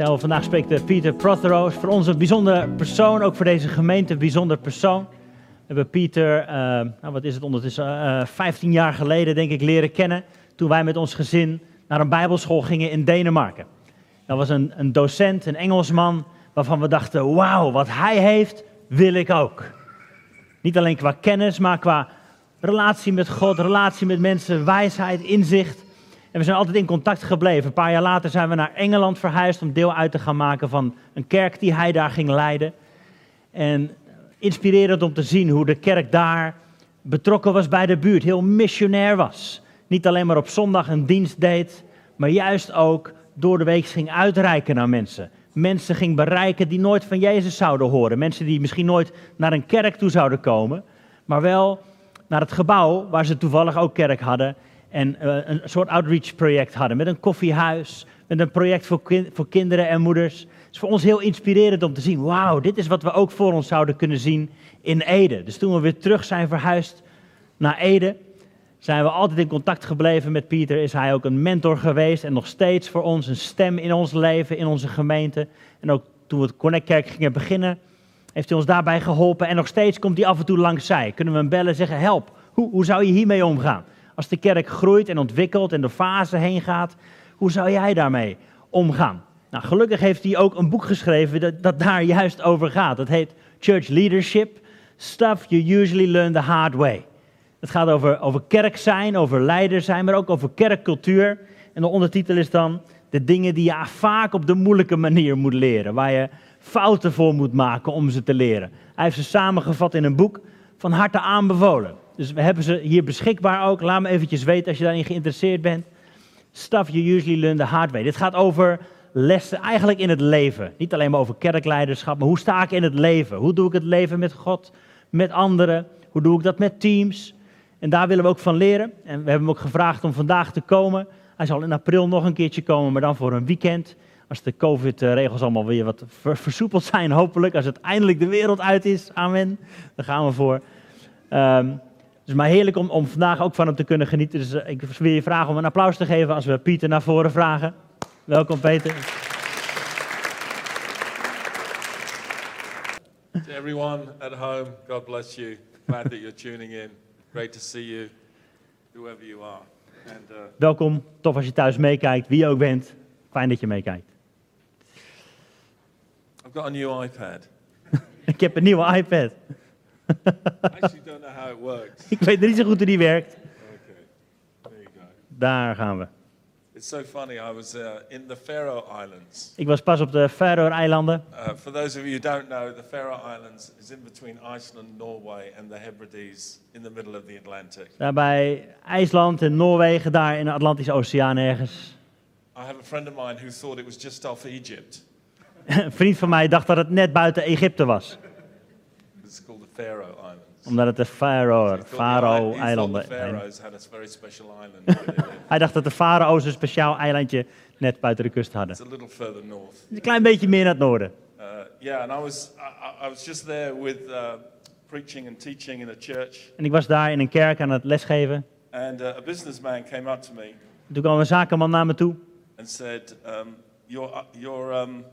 Vandaag spreekt eh, Pieter Prothero. Voor ons een bijzondere persoon, ook voor deze gemeente een bijzonder persoon. We hebben Pieter, eh, nou wat is het ondertussen, eh 15 jaar geleden denk ik leren kennen. Toen wij met ons gezin naar een bijbelschool gingen in Denemarken. Dat was een, een docent, een Engelsman, waarvan we dachten, wauw, wat hij heeft, wil ik ook. Niet alleen qua kennis, maar qua relatie met God, relatie met mensen, wijsheid, inzicht. En we zijn altijd in contact gebleven. Een paar jaar later zijn we naar Engeland verhuisd om deel uit te gaan maken van een kerk die hij daar ging leiden. En inspirerend om te zien hoe de kerk daar betrokken was bij de buurt, heel missionair was. Niet alleen maar op zondag een dienst deed, maar juist ook door de week ging uitreiken naar mensen. Mensen ging bereiken die nooit van Jezus zouden horen. Mensen die misschien nooit naar een kerk toe zouden komen, maar wel naar het gebouw waar ze toevallig ook kerk hadden. En uh, een soort outreach project hadden met een koffiehuis, met een project voor, voor kinderen en moeders. Het is voor ons heel inspirerend om te zien, wauw, dit is wat we ook voor ons zouden kunnen zien in Ede. Dus toen we weer terug zijn verhuisd naar Ede, zijn we altijd in contact gebleven met Pieter. Is hij ook een mentor geweest en nog steeds voor ons een stem in ons leven, in onze gemeente. En ook toen we het Connect Kerk gingen beginnen, heeft hij ons daarbij geholpen. En nog steeds komt hij af en toe langs zij. Kunnen we hem bellen en zeggen, help, hoe, hoe zou je hiermee omgaan? Als de kerk groeit en ontwikkelt en door fasen heen gaat, hoe zou jij daarmee omgaan? Nou, gelukkig heeft hij ook een boek geschreven dat, dat daar juist over gaat. Dat heet Church Leadership, Stuff You Usually Learn the Hard Way. Het gaat over, over kerk zijn, over leider zijn, maar ook over kerkcultuur. En de ondertitel is dan de dingen die je vaak op de moeilijke manier moet leren. Waar je fouten voor moet maken om ze te leren. Hij heeft ze samengevat in een boek van harte aanbevolen. Dus we hebben ze hier beschikbaar ook. Laat me eventjes weten als je daarin geïnteresseerd bent. Stuff you usually learn the hard way. Dit gaat over lessen eigenlijk in het leven. Niet alleen maar over kerkleiderschap, maar hoe sta ik in het leven? Hoe doe ik het leven met God, met anderen? Hoe doe ik dat met teams? En daar willen we ook van leren. En we hebben hem ook gevraagd om vandaag te komen. Hij zal in april nog een keertje komen, maar dan voor een weekend. Als de COVID-regels allemaal weer wat versoepeld zijn, hopelijk. Als het eindelijk de wereld uit is, amen. Daar gaan we voor. Um, dus maar heerlijk om, om vandaag ook van hem te kunnen genieten. Dus uh, ik wil je vragen om een applaus te geven als we Pieter naar voren vragen. Welkom Peter. To everyone at home, God bless you. Glad that you're tuning in. Great to see you, whoever you are. And, uh, Welkom, tof als je thuis meekijkt, wie je ook bent. Fijn dat je meekijkt. I've got a new iPad. ik heb een nieuwe iPad. Don't know how it works. Ik weet niet zo goed hoe die werkt. Okay, there you go. Daar gaan we. It's so funny. I was uh, in the Faroe Islands. Ik was pas op de Faroe-eilanden. Uh, for those of you who don't know, the Faroe Islands is in between Iceland, Norway, and the Hebrides in the middle of the Atlantic. Daar bij IJsland en Noorwegen, daar in de Atlantische Oceaan ergens. I have a friend of mine who thought it was just off Egypt. Een vriend van mij dacht dat het net buiten Egypte was. It's called the Faroe Islands. Omdat het de Faroe. Faroes live. Hij dacht dat de Farao's een speciaal eilandje net buiten de kust hadden. It's a little further north. Een klein beetje meer naar het noorden. Uh, yeah, and I was I, I- I was just there with uh, preaching and teaching in a church, En ik was daar in een kerk aan het lesgeven. and uh, a businessman came up to me Toen kwam een zakenman naar me toe. and said, um, "Your uh, your um,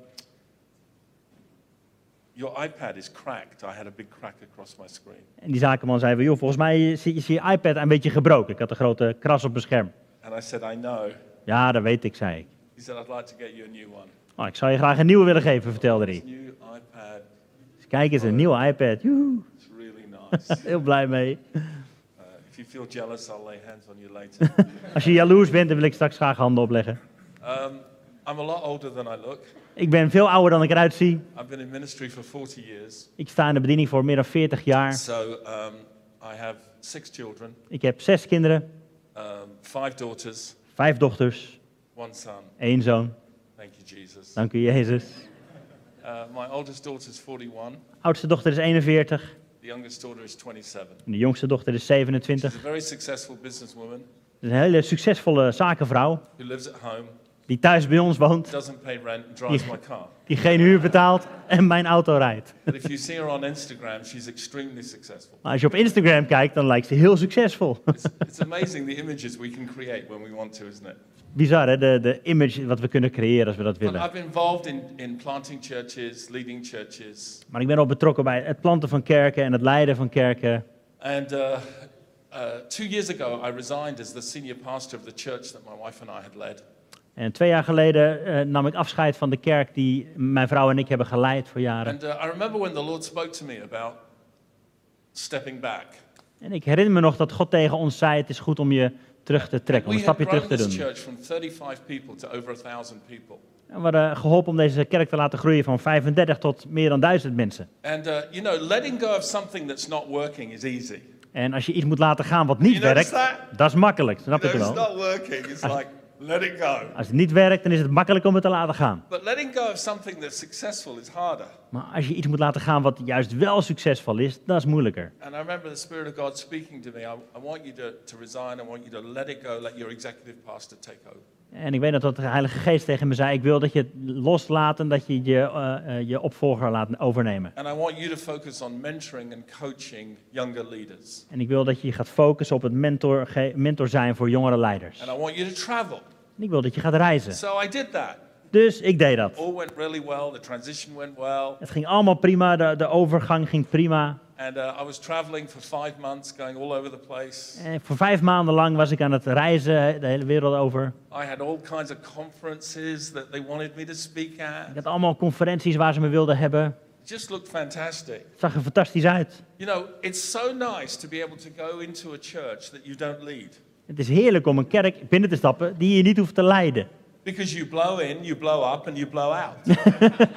your iPad is cracked. I had a big crack across my screen." En die zakenman zei van, joh, volgens mij is, is je iPad een beetje gebroken. Ik had een grote kras op mijn scherm. And I said, "I know." Ja, dat weet ik, zei ik. He said, "I'd like to get you a new one." Oh, ik zou je graag een nieuwe willen geven, vertelde hij. new iPad Dus kijk eens, een nieuwe iPad. Joehoe. is really nice. Heel blij mee. Uh, if you feel jealous, I'll lay hands on you later. Als je jaloers bent, dan wil ik straks graag handen opleggen. um, I'm a lot older than I look. Ik ben veel ouder dan ik eruit zie. I've been in ministry for 40 years. Ik sta in de bediening voor meer dan 40 jaar. So um, I have six children, Ik heb zes kinderen, um, five daughters, vijf dochters, one son. één zoon. Thank you, Jesus. Dank u, Jezus. Uh, my oldest daughter is 41. Oudste dochter is 41 The youngest daughter is 27. en de jongste dochter is She's 27. a very successful businesswoman Een hele succesvolle zakenvrouw who lives at home, die thuis bij ons woont, doesn't pay rent, and drives Yeah. my car. die geen huur betaalt en mijn auto rijdt. But if you see her on Instagram, she's extremely successful. Maar als je op Instagram kijkt, dan lijkt ze heel succesvol. It's, it's amazing the images we can create when we want to, isn't it? bizar hè, de, de image wat we kunnen creëren als we dat willen. I've been involved in, in planting churches, leading churches. Maar ik ben ook betrokken bij het planten van kerken en het leiden van kerken. And uh, uh, two years ago, I resigned as the senior pastor of the church that my wife and I had led. En twee jaar geleden eh, nam ik afscheid van de kerk die mijn vrouw en ik hebben geleid voor jaren. And uh, I remember when the Lord spoke to me about stepping back. En ik herinner me nog dat God tegen ons zei: het is goed om je terug te trekken, om een stapje terug te doen. church from 35 people to over 1,000 people. En we hadden geholpen om deze kerk te laten groeien van 35 tot meer dan 1000 mensen. And uh, you know, letting go of something that's not working is easy. En als je iets moet laten gaan wat niet You werkt, dat is makkelijk, snap You ik know, it's wel. not working. It's like, let it go. Als het niet werkt, dan is het makkelijk om het te laten gaan. But letting go of something that's successful is harder. Maar als je iets moet laten gaan wat juist wel succesvol is, dat is moeilijker. And I remember the Spirit of God speaking to me. I, I want you to, to resign. I want you to let it go. Let your executive pastor take over. En ik weet dat de Heilige Geest tegen me zei: Ik wil dat je het loslaat en dat je je, eh, eh, je opvolger laat overnemen. And I want you to focus on mentoring and coaching younger leaders. En ik wil dat je je gaat focussen op het mentor, mentor zijn voor jongere leiders. And I want you to travel. En ik wil dat je gaat reizen. So I did that. Dus ik deed dat. All went really well. The transition went well. Het ging allemaal prima, de, de overgang ging prima. And uh, I was traveling for five months, going all over the place. En voor vijf maanden lang was ik aan het reizen, de hele wereld over. I had all kinds of conferences that they wanted me to speak Ik at. had allemaal conferenties waar ze me wilden hebben. It just looked fantastic. Het zag er fantastisch uit. You know, it's so nice to be able to go into a church that you don't lead. Het is heerlijk om een kerk binnen te stappen die je niet hoeft te leiden. Because you blow in, you blow up, and you blow out.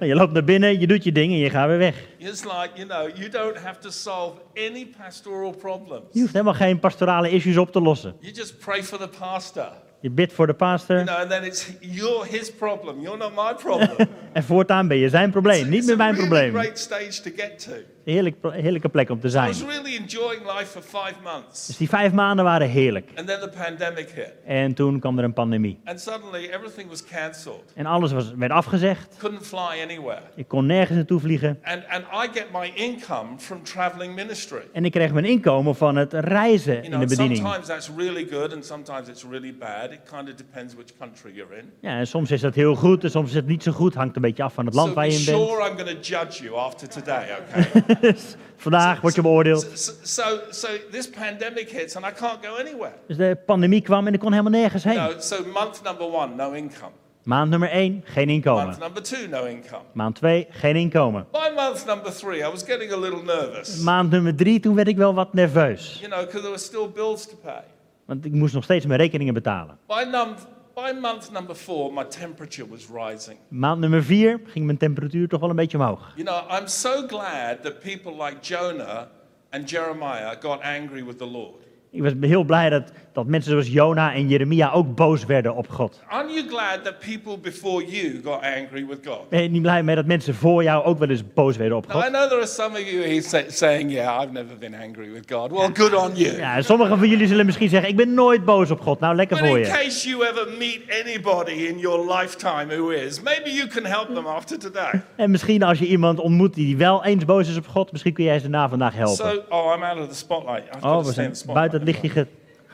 Je loopt naar binnen, je doet je ding en je gaat weer weg. it's like, you know, you don't have to solve any pastoral problems. Je hoeft helemaal geen pastorale issues op te lossen. You just pray for the pastor. Je bidt voor de You pastor know, and then it's you're his problem. You're not my problem. en voortaan ben je zijn probleem, niet it's meer a mijn really probleem. great stage to get to. Heerlijk, heerlijke plek om te I zijn. was really enjoying life for five Dus months. die vijf maanden waren heerlijk. And then the pandemic hit. En toen kwam er een pandemie. And suddenly everything was cancelled. En alles was, werd afgezegd. Couldn't fly anywhere. Ik kon nergens naartoe vliegen. And, and I get my income from traveling ministry. En ik kreeg mijn inkomen van het reizen You in know, de bediening. sometimes that's really good and sometimes it's really bad. It kind of depends which country you're in. Ja, en soms is dat heel goed en soms is het niet zo goed. Hangt een beetje af van het land so waar je in bent. sure I'm going to judge you after today, okay? Dus vandaag word je beoordeeld. so, so, so this pandemic hits and I can't go anywhere. Dus de pandemie kwam en ik kon helemaal nergens heen. No, so month number one, no income. Maand nummer 1, geen inkomen. Month number two, no income. Maand 2, geen inkomen. By month number three, I was getting a little nervous. Maand nummer 3, toen werd ik wel wat nerveus. You know, because there were still bills to pay. Want ik moest nog steeds mijn rekeningen betalen. By, num- by month number four, my temperature was rising. Maand nummer 4 ging mijn temperatuur toch wel een beetje omhoog. You know, I'm so glad that people like Jonah and Jeremiah got angry with the Lord. Ik was heel blij dat, dat mensen zoals Jona en Jeremia ook boos werden op God. Aren't you glad that people before you got angry with God? Ben je niet blij mee dat mensen voor jou ook wel eens boos werden op Now, I God? know there are some of you say, saying, Yeah, I've never been angry with God. Well, good on you. Ja, en sommigen van jullie zullen misschien zeggen, ik ben nooit boos op God. Nou, lekker But voor in je. case you ever meet anybody in your lifetime who is, maybe you can help them after today. En misschien als je iemand ontmoet die wel eens boos is op God, misschien kun jij ze na vandaag helpen. So, oh, I'm out of the spotlight. I've Oh, got to we in zijn buiten het lichtje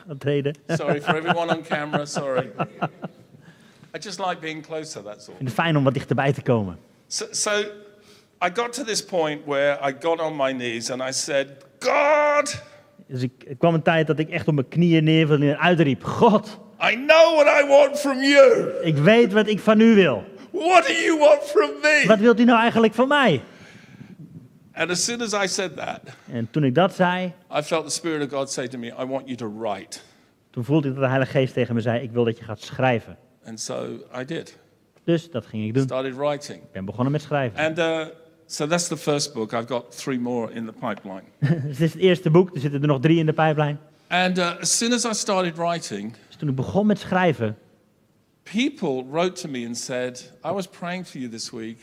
getreden. Sorry for everyone on camera, sorry. I just like being closer, that's all. Ik vind het fijn om wat dichterbij te komen. So, so I got to this point where I got on my knees and I said, God, Dus ik, er kwam een tijd dat ik echt op mijn knieën neerviel en uitriep, God, I know what I want from you. ik weet wat ik van u wil. What do you want from me? Wat wilt u nou eigenlijk van mij? And as soon as I said that, En toen ik dat zei, I felt the Spirit of God say to me, I want you to write. toen voelde ik dat de Heilige Geest tegen me zei, ik wil dat je gaat schrijven. And so I did. Dus dat ging ik doen. Started writing. Ik ben begonnen met schrijven. And uh, so that's the first book. I've got three more in the pipeline. Dus dit is het eerste boek, er zitten er nog drie in de pijplijn. And uh, as soon as I started writing, Dus toen ik begon met schrijven, people wrote to me and said, I was praying for you this week,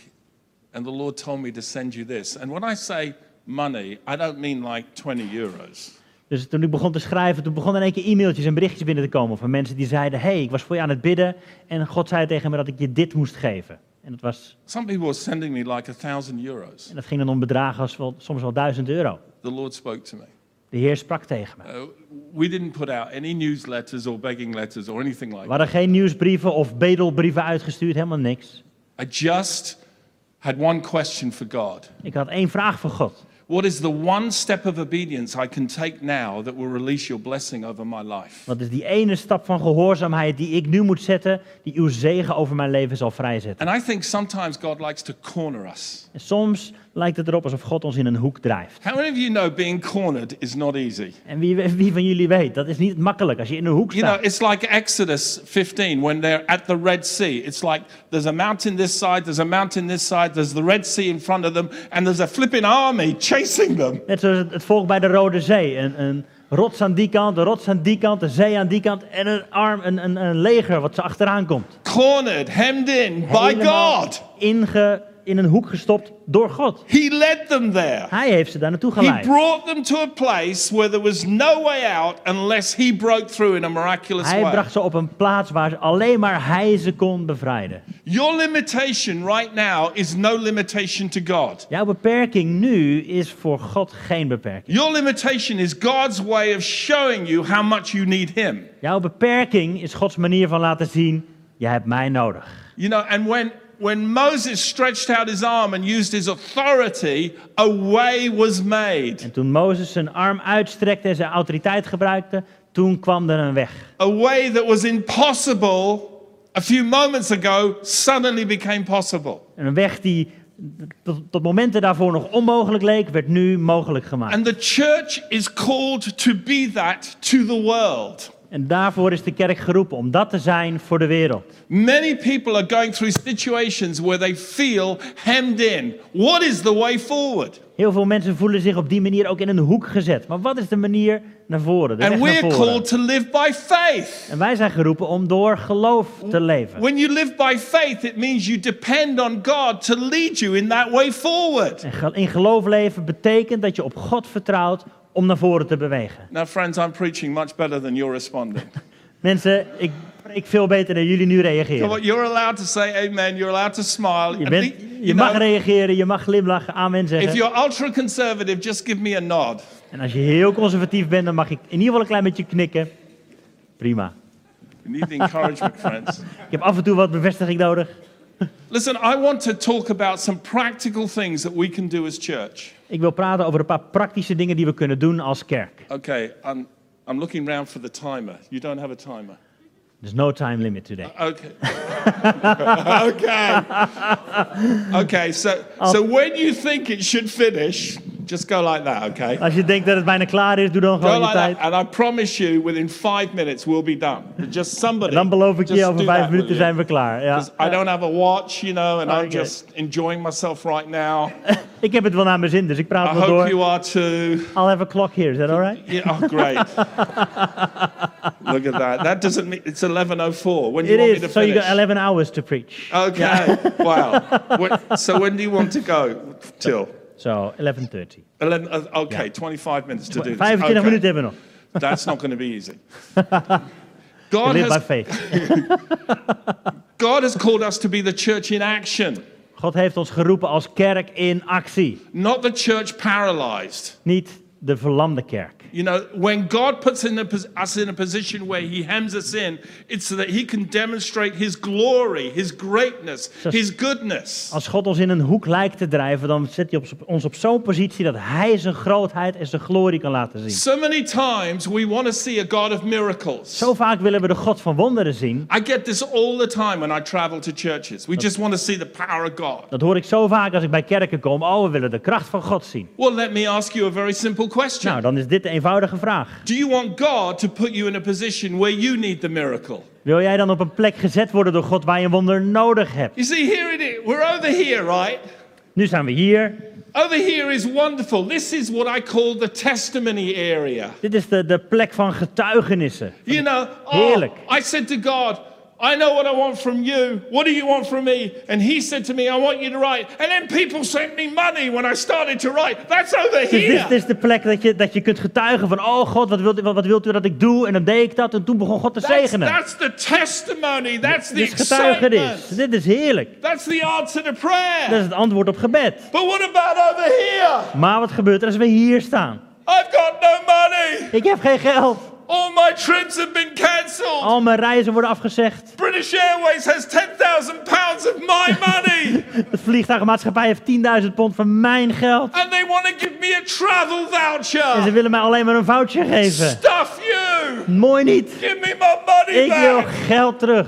and the Lord told me to send you this. And when I say money, I don't mean like 20 euros. Dus toen ik begon te schrijven, toen begonnen in één keer e-mailtjes en berichtjes binnen te komen van mensen die zeiden, hey, ik was voor je aan het bidden en God zei tegen me dat ik je dit moest geven. En dat, was, Some people were sending me like a thousand euros. en dat ging dan om bedragen als wel, soms wel duizend euro. The Lord spoke to me. De Heer sprak tegen me. Uh, we didn't put out any newsletters or begging letters or anything like We that. hadden geen nieuwsbrieven of bedelbrieven uitgestuurd, helemaal niks. I just had one question for God. Ik had één vraag voor God. What is the one step of obedience I can take now that will release your blessing over my life? Wat is die ene stap van gehoorzaamheid die ik nu moet zetten, die uw zegen over mijn leven zal vrijzetten? And I think sometimes God likes to corner us. En soms lijkt het erop alsof God ons in een hoek drijft. How many of you know being cornered is not easy? En wie, wie van jullie weet, dat is niet makkelijk als je in een hoek You know, staat. it's like Exodus 15 when they're at the Red Sea. It's like there's a mountain this side, there's a mountain this side, there's the Red Sea in front of them, and there's a flipping army chasing them. Net zoals het, het volk bij de Rode Zee. Een, een rots aan die kant, een rots aan die kant, een zee aan die kant en een arm, een, een, een leger wat ze achteraan komt. Cornered, hemmed in by Helemaal God. Inge, in een hoek gestopt door God. He led them there. Hij heeft ze daar naartoe He geleid. brought them to a place where there was no way out unless he broke through in a miraculous Hij way. bracht ze op een plaats waar ze alleen maar hij ze kon bevrijden. Your limitation right now is no limitation to God. Jouw beperking nu is voor God geen beperking. Your limitation is God's way of showing you how much you need him. Jouw beperking is Gods manier van laten zien, je hebt mij nodig. You know, and when when Moses stretched out his arm and used his authority, a way was made. En toen Mozes zijn arm uitstrekte en zijn autoriteit gebruikte, toen kwam er een weg. A way that was impossible a few moments ago suddenly became possible. En een weg die tot, tot momenten daarvoor nog onmogelijk leek, werd nu mogelijk gemaakt. And the church is called to be that to the world. En daarvoor is de kerk geroepen om dat te zijn voor de wereld. Many people are going through situations where they feel hemmed in. What is the way forward? Heel veel mensen voelen zich op die manier ook in een hoek gezet. Maar wat is de manier naar voren? De And we're voren? called to live by faith. En wij zijn geroepen om door geloof te leven. When you live by faith, it means you depend on God to lead you in that way forward. En in geloof leven betekent dat je op God vertrouwt om naar voren te bewegen. Now, friends, I'm preaching much better than you're responding. Mensen, ik spreek veel beter dan jullie nu reageren. on, you're allowed to say amen. You're allowed to smile. Je, bent, mag reageren, je mag glimlachen, amen if zeggen. you're ultra conservative, just give me a nod. En als je heel conservatief bent, dan mag ik in ieder geval een klein beetje knikken. Prima. You need encouragement, friends. Ik heb af en toe wat bevestiging nodig. Listen, I want to talk about some practical things that we can do as church. Ik wil praten over een paar praktische dingen die we kunnen doen als kerk. Okay, I'm, I'm looking round for the timer. You don't have a timer. There's no time limit today. Uh, okay. okay. Okay, so, so when you think it should finish, just go like that, okay? Als je denkt dat het bijna klaar is, doe dan Go gewoon je like tijd. that, and I promise you, within five minutes, we'll be done. Just somebody. En dan beloof ik je, over vijf minuten zijn we klaar. Ja. I don't have a watch, you know, and I'm Okay. just enjoying myself right now. Ik heb het wel naar mijn zin, dus ik I praat wel hope door. you are too. I'll have a clock here, is that alright? Yeah, oh, great. Look at that. That doesn't mean it's 11.04. When do you It want me to is, so you got finish? 11 hours to preach. Okay, wow. What, so when do you want to go till? So, 11.30. 11, uh, okay, 25 minutes to do this. 25 Okay. minuten hebben we nog. That's not going to be easy. God Live by has, faith. God has called us to be the church in action, God heeft ons geroepen als kerk in actie. not the church paralyzed. Niet de verlamde kerk. You know, when God puts in a, us in a position where He hems us in, it's so that He can demonstrate His glory, His greatness, His goodness. Als God ons in een hoek lijkt te drijven, dan zet hij ons op zo'n positie dat hij zijn grootheid en zijn glorie kan laten zien. So many times we want to see a God of miracles. Zo vaak willen we de God van wonderen zien. I get this all the time when I travel to churches. We just want to see the power of God. Dat hoor ik zo vaak als ik bij kerken kom. Oh, we willen de kracht van God zien. Well, let me ask you a very simple question. Nou, dan is dit de eenvoudige vraag. Do you want God to put you in a position where you need the miracle? Wil jij dan op een plek gezet worden door God waar je een wonder nodig hebt? You see, here it is. We're over here, right? Nu zijn we hier. Over here is wonderful. This is what I call the testimony area. Dit is de, de plek van getuigenissen. You know, oh, Heerlijk. I said to God, I know what I want from you. What do you want from me? And He said to me, I want you to write. And then people sent me money when I started to write. That's over Dus dit, here. is de plek dat je, dat je kunt getuigen van, oh God, wat wilt, u, wat, wilt u dat ik doe? En dan deed ik dat en toen begon God te That's, zegenen. that's the testimony. That's the Dit is getuigenis. Dit is heerlijk. That's the answer to Dat prayer. is het antwoord op gebed. But what about over here? Maar wat gebeurt er als we hier staan? I've got no money. Ik heb geen geld. All my trips have been cancelled. Al mijn reizen worden afgezegd. British Airways has 10,000 pounds of my money. De vliegtuigmaatschappij heeft 10.000 pond van mijn geld. and they want to give me a travel En ze voucher. willen mij alleen maar een voucher geven. Stuff you. Mooi niet. Give me my money Ik wil back. geld terug.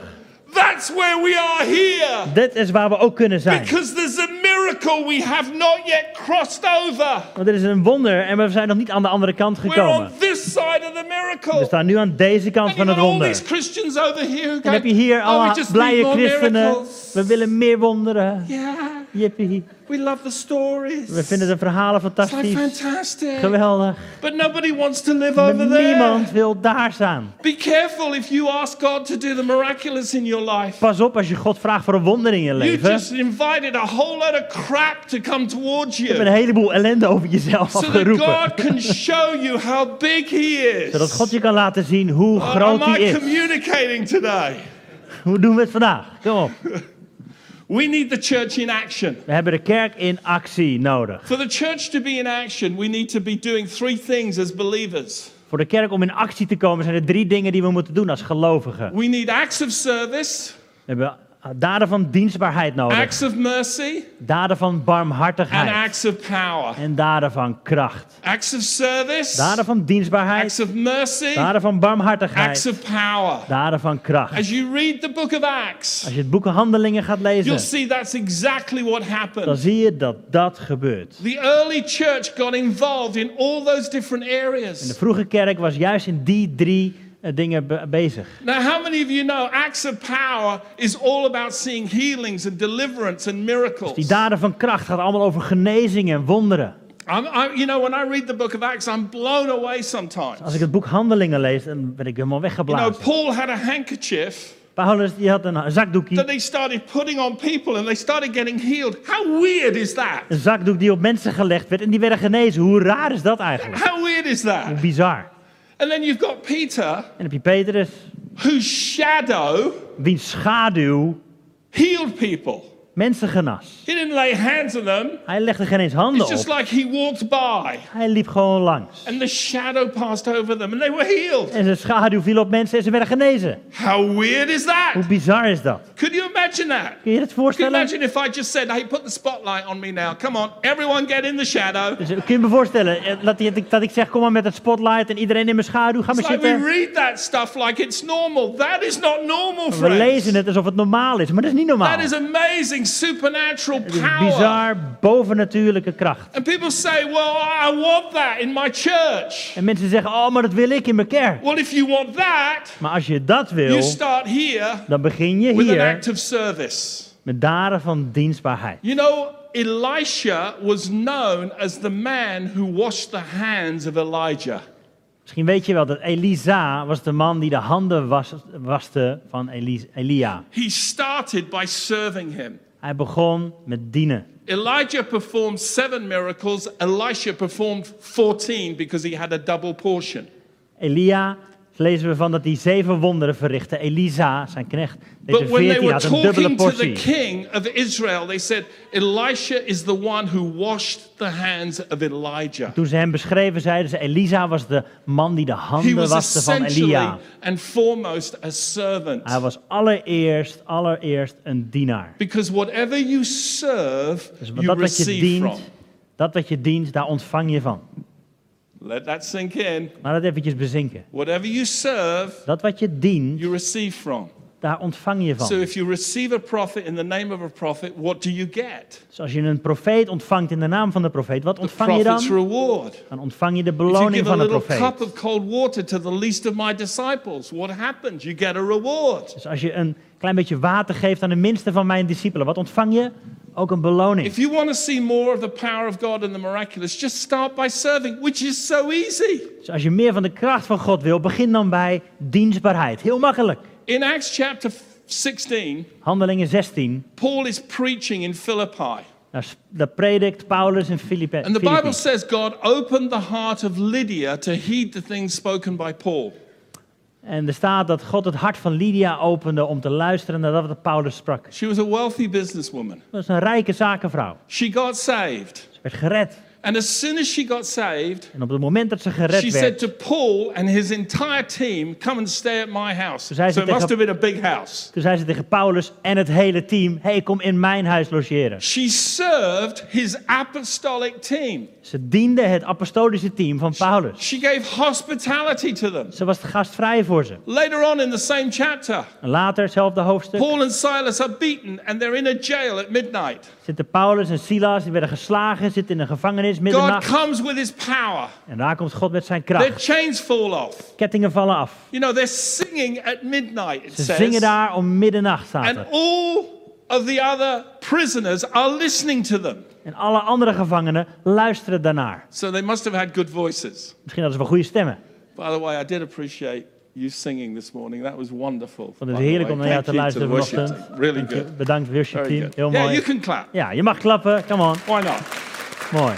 That's where we are here. Dit is waar we ook kunnen zijn. Because there's a miracle we have not yet crossed over. Want dit is een wonder en we zijn nog niet aan de andere kant We're gekomen. on this side of the We miracle. staan nu aan deze kant And van het got all wonder. these Christians over here who go, Dan heb je hier oh, we alle blije christenen. miracles. We willen meer wonderen. Yeah, Jippie. We love the stories. We vinden de verhalen It's like fantastisch. fantastic. Geweldig. But nobody wants to live Maar over there. niemand wil daar staan. Be careful if you ask God to do the miraculous in your life. Pas op als je God vraagt voor een wonder in je You leven. just invited a whole lot of crap to come towards Je hebt you. een heleboel ellende over jezelf So afgeroepen. God can show you how big He Zodat is. God je kan laten zien hoe Uh, groot Am hij I is. communicating today? Hoe doen we het vandaag? Kom op. We need the church in action. We hebben de kerk in actie nodig. For the church to be in action, we need to be doing three things as believers. Voor de kerk om in actie te komen zijn er drie dingen die we moeten doen als gelovigen. We need acts of service, We hebben daden van dienstbaarheid nodig. acts of mercy, Daden van and barmhartigheid. acts of power. En daden van kracht. Acts of service, Daden van dienstbaarheid. acts of mercy, Daden van acts barmhartigheid. of power. Daden van kracht. As you read the book of Acts, Als je het boek Handelingen gaat you'll lezen, see that's exactly what dan happened. zie je dat dat gebeurt. The early church got involved in all those different De areas. vroege kerk was juist in die drie dingen be- bezig. Now, how many of you know Acts of Power is all about seeing healings and deliverance and Die miracles? daden van kracht gaat allemaal over genezing en wonderen. I'm, you know, when I read the book of Acts, I'm blown away sometimes. Als ik het boek Handelingen lees, dan ben ik helemaal You know, weggeblazen. Paul had a handkerchief Paulus die had een zakdoekje, that they started putting on people and they started getting healed. How weird is that? een zakdoek die op mensen gelegd werd en die werden genezen. Hoe raar is dat eigenlijk? How weird is that? Bizar. And then you've got Peter, En heb je Petrus, whose shadow wiens schaduw healed people. Mensen genas. He didn't lay hands on them. Hij legde geen eens handen It's just op. like he walked by Hij liep gewoon langs. and the shadow passed over them and they were healed. En zijn schaduw viel op mensen en ze werden genezen. How weird is Hoe that? bizar is dat? Could you imagine that? Kun je het Can you voorstellen? imagine if I just said, hey, put the spotlight on me now. Come on, everyone get in the shadow. Dus, kun je me voorstellen eh, dat, ik- dat ik zeg, kom maar met het spotlight en iedereen in mijn schaduw, ga maar It's like we zitten. read that stuff like it's normal. That is not normal, We lezen friends. het alsof het normaal is, maar dat is niet normaal. That is amazing supernatural power. bizar bovennatuurlijke kracht. And people say, well, I want that in my church. En mensen zeggen, oh, maar dat wil ik in mijn kerk. Well, if you want that, Maar als je dat you wil, start here dan begin je with an hier act of service. met daden van dienstbaarheid. You know, Elisha was known as the man who washed the hands of Elijah. Misschien weet je wel dat Elisa was de man die de handen was, waste van Eli- Elia. He started by serving him. Hij begon met dienen. Elijah performed seven miracles, Elisha performed 14 because he had a double portion. Elia, lezen we van dat hij zeven wonderen verrichtte. Elisa, zijn knecht, But they veertien, were had een dubbele talking to the portie. king of Israel, they said, Elisha is the one who washed the hands of Elijah. Toen ze hem beschreven, zeiden ze, Elisa was de man die de handen was waste van Elia. and foremost a servant. Hij was allereerst, allereerst een dienaar. Because whatever you serve, Dus you dat wat je receive from. dient, dat wat je dient, daar ontvang je van. Let that sink in. Maar dat eventjes bezinken. Whatever you serve, Dat wat je dient, you receive from. daar ontvang je So van. if you receive a prophet in the name of a prophet, what do you get? Dus als je een profeet ontvangt in de naam van de profeet, wat The ontvang je prophet's dan? reward. Dan ontvang je de If you beloning give a van de little profeet. cup of cold water to the least of my disciples, what happens? You get a reward. Dus als je een klein beetje water geeft aan de minste van mijn discipelen, wat ontvang je? Ook een beloning. If you want to see more of the power of God and the miraculous, just start by serving, which is so easy. Dus als je meer van de kracht van God wil, begin dan bij dienstbaarheid. Heel makkelijk. In Acts chapter 16, Handelingen 16, Paul is preaching in Philippi. daar, predikt Paulus in Filippi. And the Bible says God opened the heart of Lydia to heed the things spoken by Paul. En er staat dat God het hart van Lydia opende om te luisteren naar dat wat Paulus sprak. She was a wealthy businesswoman. Was een rijke zakenvrouw. She got saved. Ze werd gered. And as soon as she got saved, En op het moment dat ze gered she said werd, to Paul and his entire team, Come and stay at my house. Toen zei ze So it must tegen- have been a big house. toen zei ze tegen Paulus en het hele team, hey, kom in mijn huis logeren. She served his apostolic team. Ze diende het apostolische team van Paulus. She gave hospitality to them. Ze was gastvrij voor ze. Later on in the same chapter, En later, hetzelfde hoofdstuk, Paul and Silas are beaten and they're in a jail at midnight. zitten Paulus en Silas, die werden geslagen, zitten in een gevangenis God middernacht. comes with his power. En daar komt God met zijn Their kracht. chains fall off. Kettingen vallen af. You know, they're singing at midnight, it Ze says. zingen daar om middernacht, staat And er. all of the other prisoners are listening to them. En alle andere gevangenen luisteren daarnaar. So they must have had good voices. Misschien hadden ze wel goede stemmen. By the way, I did appreciate you singing this morning. That was wonderful. Vond het heerlijk om naar jou te luisteren vanochtend. Really good. Bedankt worship team. Heel Yeah, mooi. you can clap. Ja, je mag klappen. Come on. Why not? Mooi.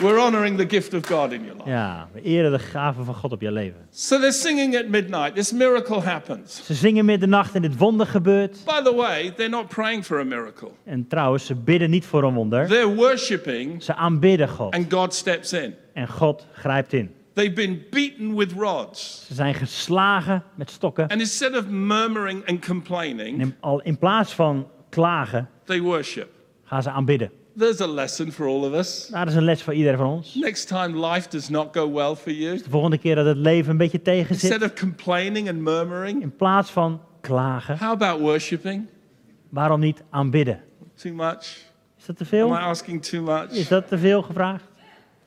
We're honoring the gift of God in your life. Ja, we eren de gaven van God op je leven. So they're singing at midnight. This miracle happens. Ze zingen middernacht en dit wonder gebeurt. By the way, they're not praying for a miracle. En trouwens, ze bidden niet voor een wonder. They're worshiping Ze aanbidden God. and God steps in. En God grijpt in. They've been beaten with rods. Ze zijn geslagen met stokken. And instead of murmuring and En complaining, in, al, in plaats van klagen, they worship. gaan ze aanbidden. There's a lesson for all of us. Dat is een les voor iedereen van ons. Next time life does not go well for you, De volgende keer dat het leven een beetje tegen instead of complaining and murmuring, in plaats van klagen, how about worshiping? waarom niet aanbidden? Too much? Is dat te Am veel? I asking too much? Is dat te veel gevraagd?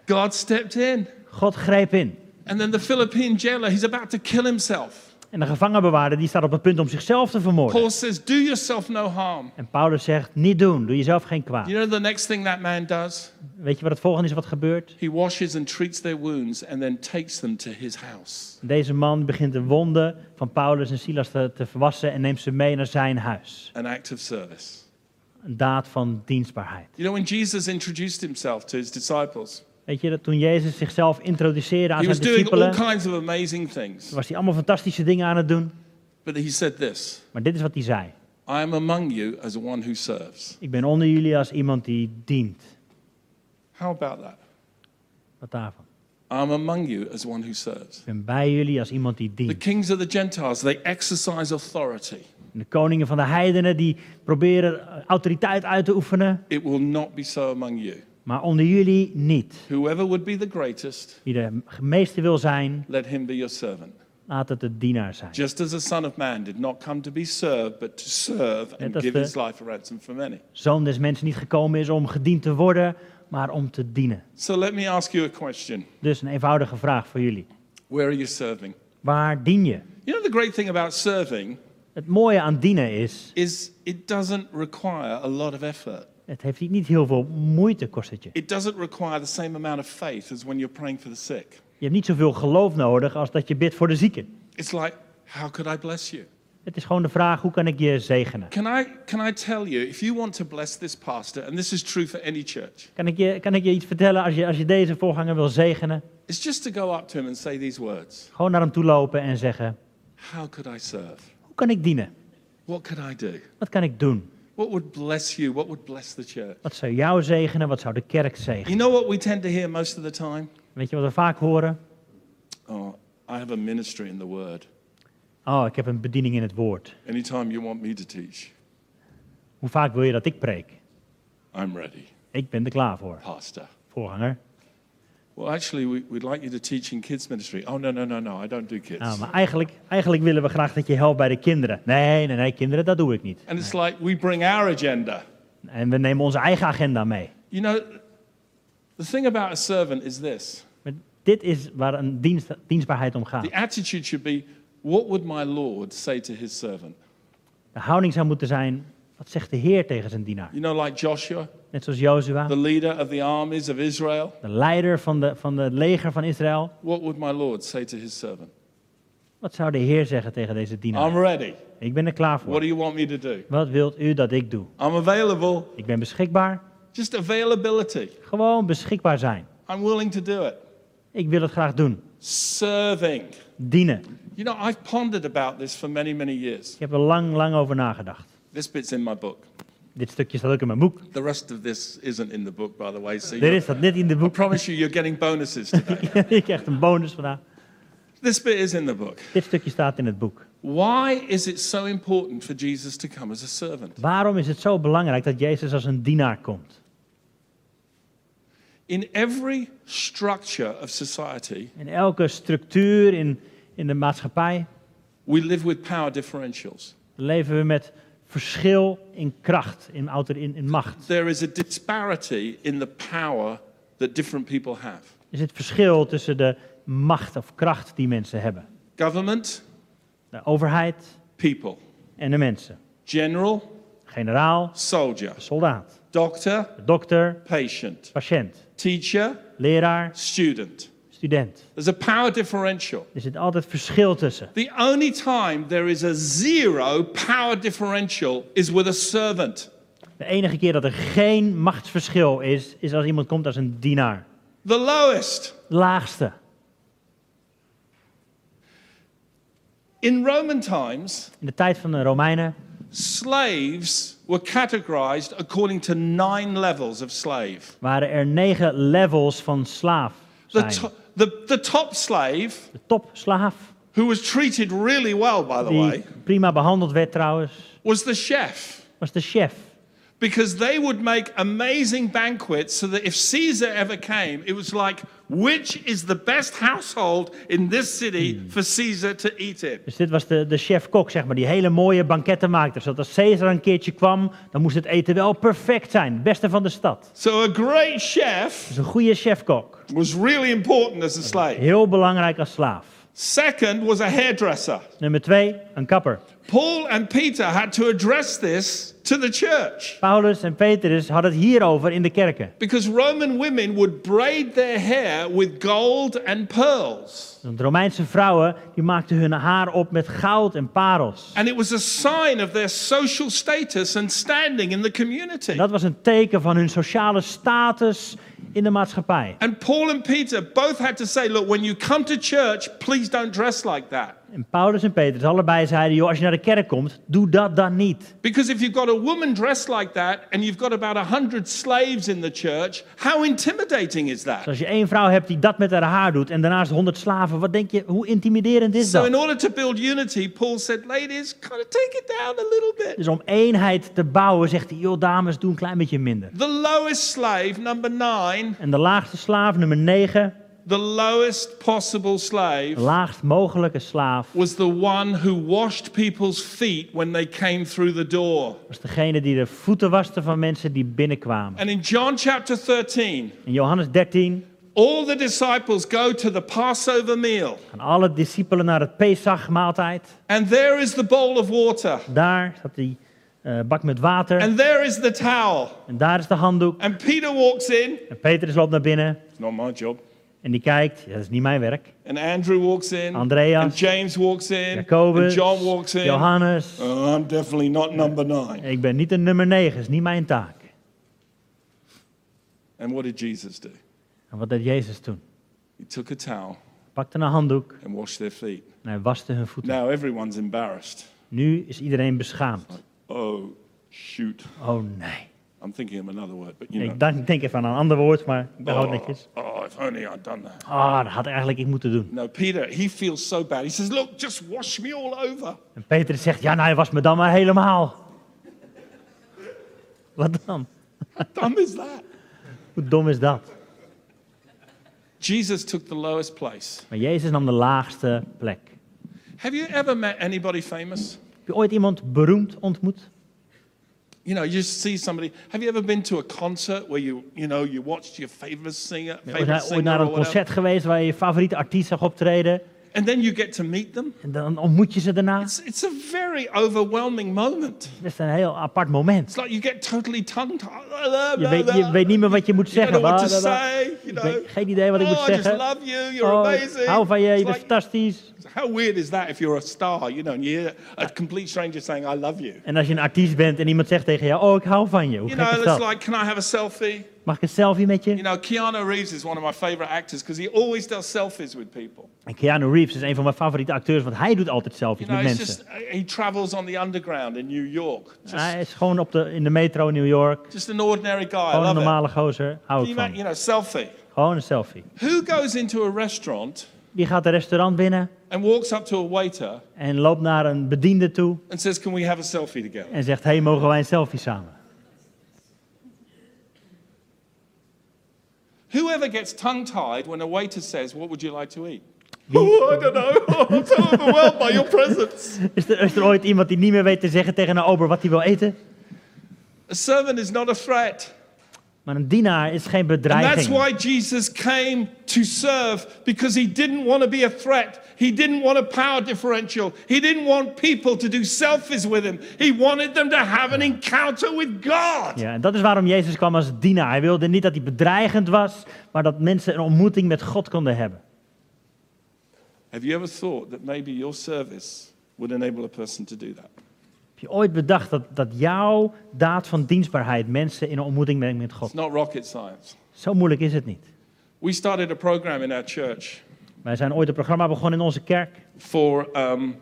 God stepped in. God greep in. And then the Philippine jailer, he's about to kill himself. En de gevangenbewaarder die staat op het punt om zichzelf te vermoorden. Paul says, Do yourself no harm. En Paulus zegt, niet doen, doe jezelf geen kwaad. You know the next thing that man does? Weet je wat het volgende is wat gebeurt? He washes and treats their wounds and then takes them to his house. Deze man begint de wonden van Paulus en Silas te, te verwassen en neemt ze mee naar zijn huis. An act of service. Een daad van dienstbaarheid. You know, when Jesus introduced himself to his disciples, Weet je, dat toen Jezus zichzelf introduceerde aan he zijn discipelen, kinds of amazing things. was hij allemaal fantastische dingen aan het doen. But he said this Maar dit is wat hij zei. I am among you as one who serves. Ik ben onder jullie als iemand die dient. How about that? Wat daarvan? I'm among you as one who serves. Ik ben bij jullie als iemand die The dient. kings of the Gentiles, they exercise authority. De koningen van de heidenen die proberen autoriteit uit te oefenen, It will not be so among you. Maar onder jullie niet. Whoever would be the greatest, Wie de meeste wil zijn, let him be your servant. laat het de dienaar zijn. Just as the Son of Man did not come to be served, but to serve and give his life a ransom for many. Zoon des mensen niet gekomen is om gediend te worden, maar om te dienen. So let me ask you a question. Dus een eenvoudige vraag voor jullie. Where are you serving? Waar dien je? You know, the great thing about serving Het mooie aan dienen is, is it doesn't require a lot of effort. Het heeft niet heel veel moeite kost het je. It doesn't require the same amount of faith as when you're praying for the sick. Je hebt niet zoveel geloof nodig als dat je bidt voor de zieken. It's like, how could I bless you? Het is gewoon de vraag, hoe kan ik je zegenen? Can I, can I tell you, if you want to bless this pastor, and this is true for any church, Kan ik je, kan ik je iets vertellen als je, als je deze voorganger wil zegenen? it's just to go up to him and say these words Gewoon naar hem toe lopen en zeggen, How could I serve? hoe kan ik dienen? What could I do? Wat kan ik doen? What would bless you? What would bless the church? Wat zou jou zegenen? Wat zou de kerk You zegenen? know what we tend to hear most of the time? Weet je wat we vaak horen? Oh, I have a ministry in the Word. Oh, ik heb een bediening in het woord. Anytime you want me to teach, Hoe vaak wil je dat ik preek? I'm ready, Ik ben er klaar voor, Pastor. voorganger. Well, actually, we, we'd like you to teach in kids' ministry. Oh, no, no, no, no, I don't do kids. Nou, maar eigenlijk, eigenlijk willen we graag dat je helpt bij de kinderen. Nee, nee, nee, kinderen, dat doe ik niet. And it's like we bring our agenda. En we nemen onze eigen agenda mee. You know, the thing about a servant is this Maar dit is waar een dienst, dienstbaarheid om gaat. the attitude should be, what would my Lord say to his servant? De houding zou moeten zijn, wat zegt de Heer tegen zijn dienaar? You know, like Joshua, Net zoals Jozua, the leader of the armies of Israel. de leider van, de, van het leger van Israël. What would my Lord say to his servant? Wat zou de Heer zeggen tegen deze dienaar? I'm ready. Ik ben er klaar What voor. do you want me to do? Wat wilt u dat ik doe? I'm available. Ik ben beschikbaar. Just availability. Gewoon beschikbaar zijn. I'm willing to do it. Ik wil het graag doen. Serving. Dienen. You know, I've pondered about this for many, many years. Ik heb er lang, lang over nagedacht. This bit's in my book. Dit stukje staat ook in mijn boek. The rest of this isn't in the book, by the way. So is dat net in de I boek. promise you, you're getting bonuses today. Je krijgt een bonus vandaag. this bit is in the book. Dit stukje staat in het boek. Why is it so important for Jesus to come as a servant? Waarom is het zo belangrijk dat Jezus als een dienaar komt? In every structure of society, In elke structuur in, in de maatschappij we live with power differentials. leven we met verschil in kracht, in, in, in macht. There is a disparity in the power that different people have. Er zit verschil tussen de macht of kracht die mensen hebben. Government, De overheid people. en de mensen. General, Generaal, soldier. soldaat, Doctor, dokter, patient. patiënt, Teacher, leraar, student. Student. There's a power differential. Er zit altijd verschil tussen. The only time there is a zero power differential is with a servant. De enige keer dat er geen machtsverschil is, is als iemand komt als een dienaar. The lowest. Laagste. In Roman times, In de tijd van de Romeinen slaves were categorized according to nine levels of slave. waren er negen levels van slaaf. The, Zijn. to- the, the top slave, De topslaaf, who was treated really well, by the die way, prima behandeld werd trouwens, was the chef. was de chef. Because they would make amazing banquets so that if Caesar ever came, it was like, which is the best household in this city hmm. for Caesar to eat in? Dus dit was de, de chef-kok, zeg maar, die hele mooie banketten maakte. Zodat als Caesar een keertje kwam, dan moest het eten wel perfect zijn. Het beste van de stad. So a great chef Dus een goede chef-kok. was really important as a slave. Heel belangrijk als slaaf. Second was a hairdresser. Nummer twee, een kapper. Paul and Peter had to address this to the church Paulus en Petrus hadden het hierover in de kerken. because Roman women would braid their hair with gold and pearls. Want Romeinse vrouwen die maakten hun haar op met goud en parels. And it was a sign of their social status and standing in the community. En dat was een teken van hun sociale status in de maatschappij. And Paul and Peter both had to say, look, when you come to church, please don't dress like that. En Paulus en Petrus allebei zeiden, joh, als je naar de kerk komt, doe dat dan niet. Because if you've got a woman dressed like that and you've got about a hundred slaves in the church, how intimidating is Dus that? als je één vrouw hebt die dat met haar haar doet en daarnaast honderd slaven, wat denk je, hoe intimiderend is So in dat? order to build unity, Paul said, ladies, kind of take it down a little bit. Dus om eenheid te bouwen zegt hij, joh dames, doe een klein beetje minder. The lowest slave, number nine, En de laagste slaaf, nummer 9, the lowest possible de slave, laagst mogelijke slaaf, was the one who washed people's feet when they came through the door. was degene die de voeten waste van mensen die binnenkwamen. And in John chapter 13, In Johannes 13 all the disciples go to the Passover meal, gaan alle discipelen naar het Pesach-maaltijd. and there is the bowl of water, Daar staat die eh, bak met water and there is the towel. en daar is de handdoek. And Peter walks in. En Petrus loopt naar binnen It's not my job. En die kijkt, ja, dat is niet mijn werk. And Andrew walks in. Andreas. And James walks in. And Jacobus, John walks in. Johannes. Oh, I'm definitely not number nine. Ik ben niet een nummer 9, dat is niet mijn taak. And what did Jesus do? En wat deed Jezus toen? He took a towel Hij pakte een handdoek and washed their feet. en hij waste hun voeten. Now everyone's embarrassed. Nu is iedereen beschaamd. Oh, shoot. Oh nee. I'm thinking of another word, but you know. Ik denk, denk even aan een ander woord, maar ik behoud Oh, netjes. oh, if only I'd done that. Ah, dat had eigenlijk ik moeten doen. No, Peter, he feels so bad. He says, Look, just wash me all over. En Petrus zegt, ja, nou, hij was me dan maar helemaal. Wat dan? How dumb is that? Hoe dom is dat? Jesus took the lowest place. Maar Jezus nam de laagste plek. Have you ever met anybody famous? Heb je ooit iemand beroemd ontmoet? You know, you see somebody. Have you ever been to a concert where you, you know, you watched your favorite singer, favorite je ooit naar or een whatever, concert geweest waar je je favoriete artiest zag optreden? And then you get to meet them? En dan ontmoet je ze daarna? It's, it's a very overwhelming moment. Dat is een heel apart moment. It's like you get totally tongue-tied. Je weet, je weet niet meer wat je moet You don't zeggen. know what to say. You know. weet geen idee wat ik oh, moet I just zeggen. love you. You're Oh, amazing. hou van je, je It's bent like, fantastisch. how weird is that if you're a star, you know, and you hear a complete stranger saying, I love you? En als je een artiest bent en iemand zegt tegen jou, oh, ik hou van je. Hoe You know, is it's dat? like, can I have a selfie? Mag ik een selfie met You je? know, Keanu Reeves is one of my favorite actors because he always does selfies with people. En Keanu Reeves is een van mijn favoriete acteurs, want hij doet altijd selfies You know, met mensen. just, he travels on the underground in New York. Just, Hij is gewoon op de, in de metro in New York. just an ordinary guy. Gewoon een it. normale gozer. Hou ik you, van. you know, selfie. Gewoon een selfie. Who goes into a restaurant Die gaat een restaurant binnen and walks up to a waiter en loopt naar een bediende toe and says, Can we have a selfie together? en zegt: Hey, mogen wij een selfie samen? Whoever gets tongue tied when a waiter says, What would you like to eat? Oh, I don't know. I'm so overwhelmed by your presence. Is er, is er ooit iemand die niet meer weet te zeggen tegen een ober wat hij wil eten? A servant is not a threat. Maar een dienaar is geen And that's bedreiging. why Jesus came to serve because he didn't want to be a threat. He didn't want a power differential. He didn't want people to do selfies with him. He wanted them to have an encounter with God. Ja, en dat is waarom Jezus kwam als dienaar. Hij wilde niet dat hij bedreigend was, maar dat mensen een ontmoeting met God konden hebben. Have you ever thought that maybe your service would enable a person to do that? Heb je ooit bedacht dat, dat jouw daad van dienstbaarheid mensen in een ontmoeting brengt met God? It's not rocket science. Zo moeilijk is het niet. We started a program in our church Wij zijn ooit een programma begonnen in onze kerk for um,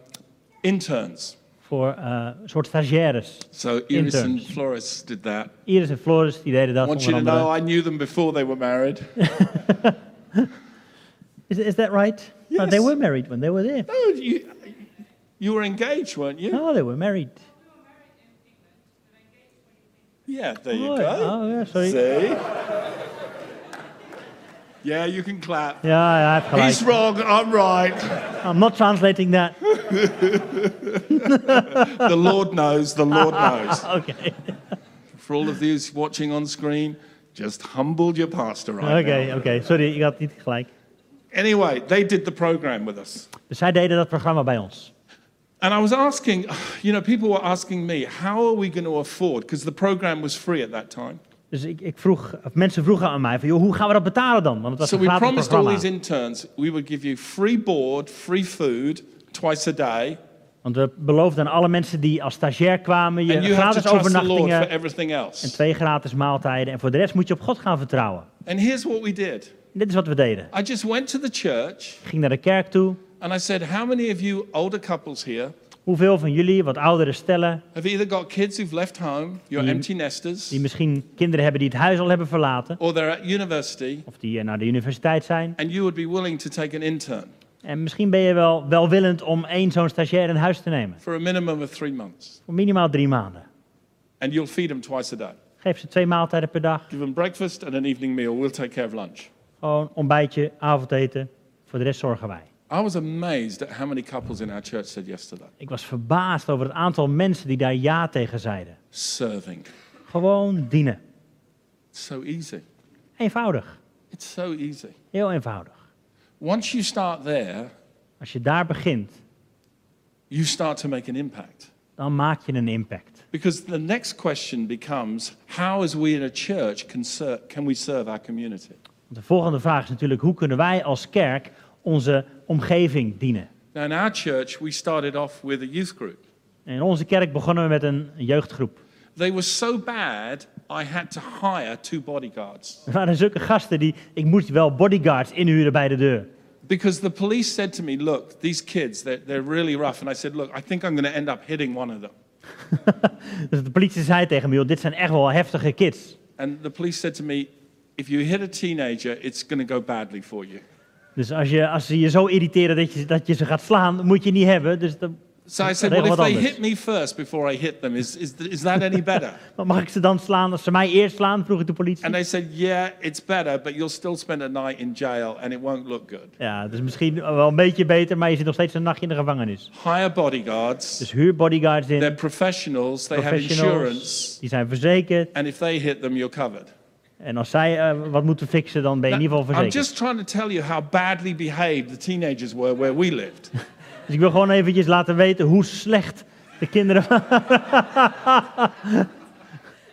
interns. voor een soort stagiaires. So Iris and. Flores did that. Iris en Floris die deden I dat want onder you to know I knew them before they were married. Is, is that right? No, they Yes. were married when they were there. No, you, you were engaged, weren't you? No, they were married. Yeah, there you Oh, go. oh, yeah, sorry. See? Yeah, you can clap. Yeah, hij heeft. He's wrong, I'm right. I'm not translating that. The Lord knows, the Lord knows. Oké, For all of those watching on screen, just humbled your pastor right oké, now. oké. Sorry, ik had niet gelijk. Anyway, they did the program with us. Dus zij deden dat programma bij ons. And I was asking, you know, people were asking me, how are we going to afford? Because the program was free at that time. Dus ik, ik vroeg, of mensen vroegen aan mij van, joh, hoe gaan we dat betalen dan? Want het was So een we promised all programma. these interns we would give you free board, free food twice a day, Want we beloofden aan alle mensen die als stagiair kwamen, je gratis overnachtingen en twee gratis maaltijden. En voor de rest moet je op God gaan vertrouwen. And here's what we did. En dit is wat we deden. I just went to the church Ik ging naar de kerk toe. And I said, How many of you older couples here Hoeveel van jullie, wat oudere stellen, have either got kids who've left home, you're Die- empty nesters, die misschien kinderen hebben die het huis al hebben verlaten, or they're at university, of die eh, naar de universiteit zijn. and you would be willing to take an intern En misschien ben je wel welwillend om één zo'n stagiair in huis te nemen. for a minimum of three months, Voor minimaal drie maanden. and you'll feed them twice a day? Geef ze twee maaltijden per dag. Give them breakfast and an evening meal. We'll take care of lunch. Gewoon ontbijtje, avondeten. Voor de rest zorgen wij. I was amazed at how many couples in our church said yes to that. Ik was verbaasd over het aantal mensen die daar ja tegen zeiden. Serving. Gewoon dienen. It's so easy. Eenvoudig. It's so easy. Heel eenvoudig. Once you start there, Als je daar begint, you start to make an impact. dan maak je een impact. Because the next question becomes how, as we in a church, can, ser- can we serve our community? De volgende vraag is natuurlijk, hoe kunnen wij als kerk onze omgeving dienen? Now, in our church, we started off with a youth group. En in onze kerk begonnen we met een jeugdgroep. They were so bad, I had to hire two bodyguards. Er waren zulke gasten die, ik moest wel bodyguards inhuren bij de deur. Because the police said to me, Look, these kids, they're, they're really rough. And I said, Look, I think I'm going to end up hitting one of them. Dus de politie zei tegen me, dit zijn echt wel heftige kids. And the police said to me, If you hit a teenager, it's going to go badly for you. Dus als, je, als ze je zo irriteren dat je, dat je ze gaat slaan, moet je niet hebben. Dus dan, So I said, Well, if they hit me first before I hit them, is, is, is that any better? Maar mag ik ze dan slaan als ze mij eerst slaan? Vroeg ik de politie. and they said, Yeah, it's better, but you'll still spend a night in jail and it won't look good. Ja, dus misschien wel een beetje beter, maar je zit nog steeds een nachtje in de gevangenis. Hire bodyguards. Dus huur bodyguards in, They're professionals, they have insurance. die zijn verzekerd. And if they hit them, you're covered. En als zij eh, wat moeten fixen, dan ben je in ieder geval I'm verzekerd. just trying to tell you how badly behaved the teenagers were where we lived. Dus ik wil gewoon eventjes laten weten hoe slecht de kinderen...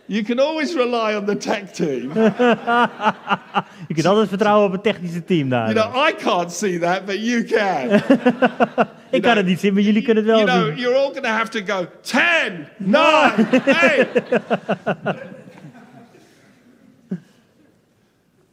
You can always rely on the tech team. je kunt altijd vertrouwen op het technische team daar. You know, I can't see that, but you can. ik kan het niet zien, maar jullie kunnen het wel You know, zien. you're all going to have to go 10, 9, 8.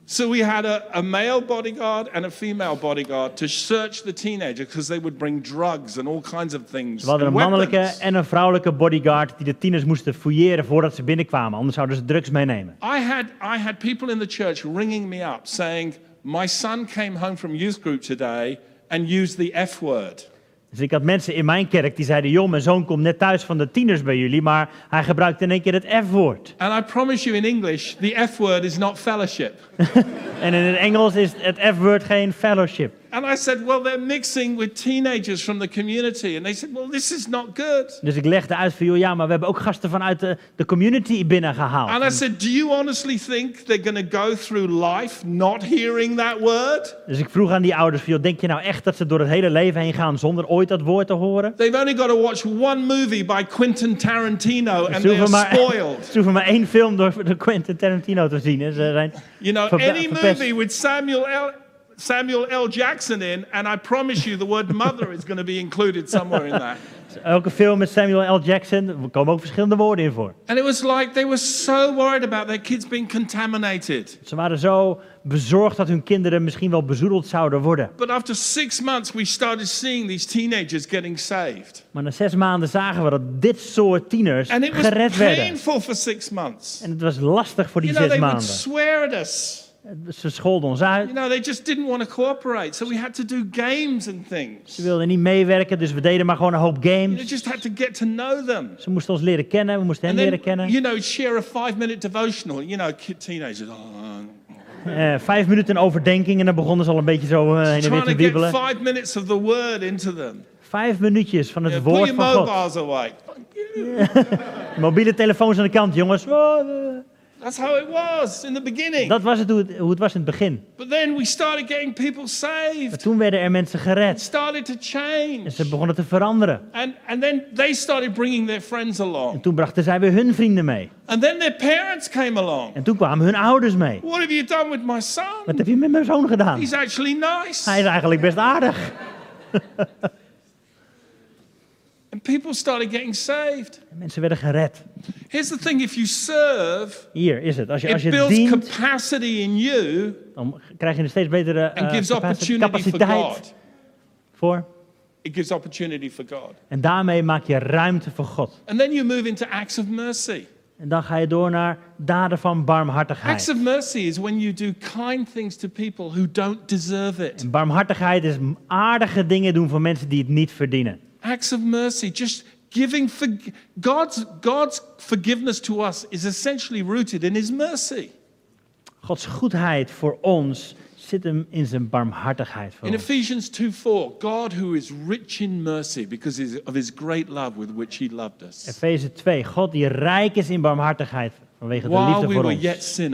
So we had a, a male bodyguard and a female bodyguard to search the teenager because they would bring drugs and all kinds of things. We hadden een mannelijke en een vrouwelijke bodyguard die de tieners moesten fouilleren voordat ze binnenkwamen. Anders zouden ze drugs meenemen. I had, I had people in the church ringing me up saying, My son came home from youth group today and used the F word. Dus ik had mensen in mijn kerk die zeiden: Joh, mijn zoon komt net thuis van de tieners bij jullie, maar hij gebruikt in één keer het F-woord. And I promise you in English, the F word is not fellowship. En in het Engels is het F-woord geen fellowship. And I said, Well, they're mixing with teenagers from the community. And they said, Well, this is not good. Dus ik legde uit van, joh, ja, maar we hebben ook gasten vanuit de, de community binnengehaald. And I said, Do you honestly think they're going to go through life not hearing that word? Dus ik vroeg aan die ouders joh, denk je nou echt dat ze door het hele leven heen gaan zonder ooit dat woord te horen? They've only got to watch one movie by Quentin Tarantino and Ze they're maar, spoiled. ze hoeven maar één film door de Quentin Tarantino te zien. En ze zijn You know, any movie with Samuel L. Samuel L. Jackson in, and I promise you the word mother is going to be included somewhere in that. Elke film met Samuel L. Jackson, er komen ook verschillende woorden in voor. And it was like they were so worried about their kids being contaminated. Ze waren zo bezorgd dat hun kinderen misschien wel bezoedeld zouden worden. But after six months, we started seeing these teenagers getting saved. Maar na zes maanden zagen we dat dit soort tieners And it was gered werden. painful for six months. En het was lastig voor die You know, zes they would swear at us. Ze scholden ons uit. You know, they just didn't want to cooperate. So we had to do games and things. Ze wilden niet meewerken, dus we deden maar gewoon een hoop You games. just had to get to know them. Ze moesten ons leren kennen, we moesten hen leren kennen. you know, share a five minute devotional. You know, kid, teenagers, oh, Eh, vijf minuten overdenking en dan begonnen ze al een beetje zo eh, heen en weer te wiebelen. five minutes of the word into them. Vijf minuutjes van het Yeah, woord van God. away. Mobiele telefoons aan de kant, jongens. That's how it was in the beginning. Dat was het hoe, het hoe het was in het begin. But then we started getting people saved. Maar toen werden er mensen gered. started to En change. ze begonnen te veranderen. And, and then they started bringing their friends En along. toen brachten zij weer hun vrienden mee. And then their parents came along. En toen kwamen hun ouders mee. What have you done with my son? Wat heb je met mijn zoon gedaan? He's actually nice. Hij is eigenlijk best aardig. People started getting saved. En mensen werden gered. Here's the thing if you serve, Hier is het. Als je, als it je builds dient, capacity in you dan krijg je een steeds betere eh, and gives opportunity for capaciteit God. voor. It gives opportunity for God. En daarmee maak je ruimte voor God. And then you move into acts of mercy. En dan ga je door naar daden van Acts barmhartigheid. of mercy is when you do kind things to people who don't deserve it. En barmhartigheid is aardige dingen doen voor mensen die het niet verdienen. Acts of mercy, just giving for God's God's forgiveness to us is essentially rooted in his mercy. Gods goedheid voor ons zit hem in zijn barmhartigheid voor In ons. Ephesians 2:4, God who is rich in mercy because of his great love with which he loved us. Efeze 2. God die rijk is in barmhartigheid vanwege de liefde voor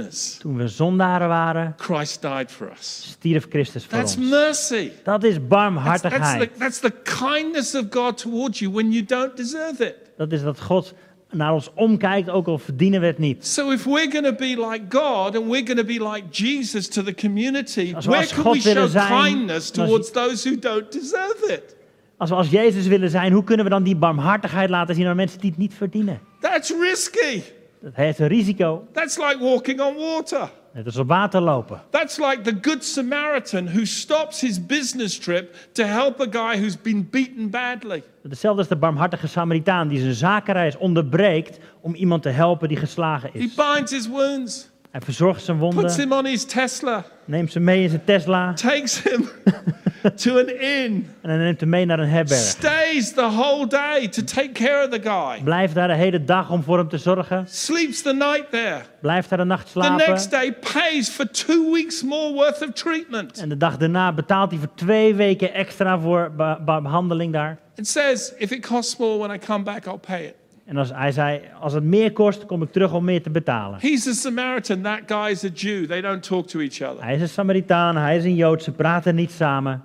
ons. Toen we zondaren waren, Christ died for us. stierf Christus voor That's ons. mercy. Dat is That's, that's, barmhartigheid. the, that's the kindness of God towards you when you don't deserve it. Dat is dat God naar ons omkijkt, ook al verdienen we het niet. So if we're going to be like God and we're going to be like Jesus to the community, Als we where als can God we show zijn, kindness als- towards those who don't deserve it? Als we als Jezus willen zijn, hoe kunnen we dan die barmhartigheid laten zien aan mensen die het niet verdienen? That's risky. Dat heeft een risico. That's like walking on water. Net als op water lopen. That's like the Good Samaritan who stops his business trip to help a guy who's been beaten badly. Hetzelfde als de barmhartige Samaritaan die zijn zakenreis onderbreekt om iemand te helpen die geslagen He is. binds his wounds, Hij verzorgt zijn puts wonden, him on his Tesla, neemt ze mee in zijn Tesla takes him to an inn, en hij neemt hem mee naar een herberg. stays the whole day to take care of the guy, Blijft daar de hele dag om voor hem te zorgen. sleeps the night there. Blijft daar de nacht The next slapen. day pays for two weeks more worth of treatment. En de dag daarna betaalt hij voor twee weken extra voor be- be- behandeling daar. It says, if it costs more when I come back, I'll pay it. En als hij zei, als het meer kost, kom ik terug om meer te betalen. He's a Samaritan, that guy is a Jew. They don't talk to each other. Hij is een Samaritaan, hij is een Jood, ze praten niet samen.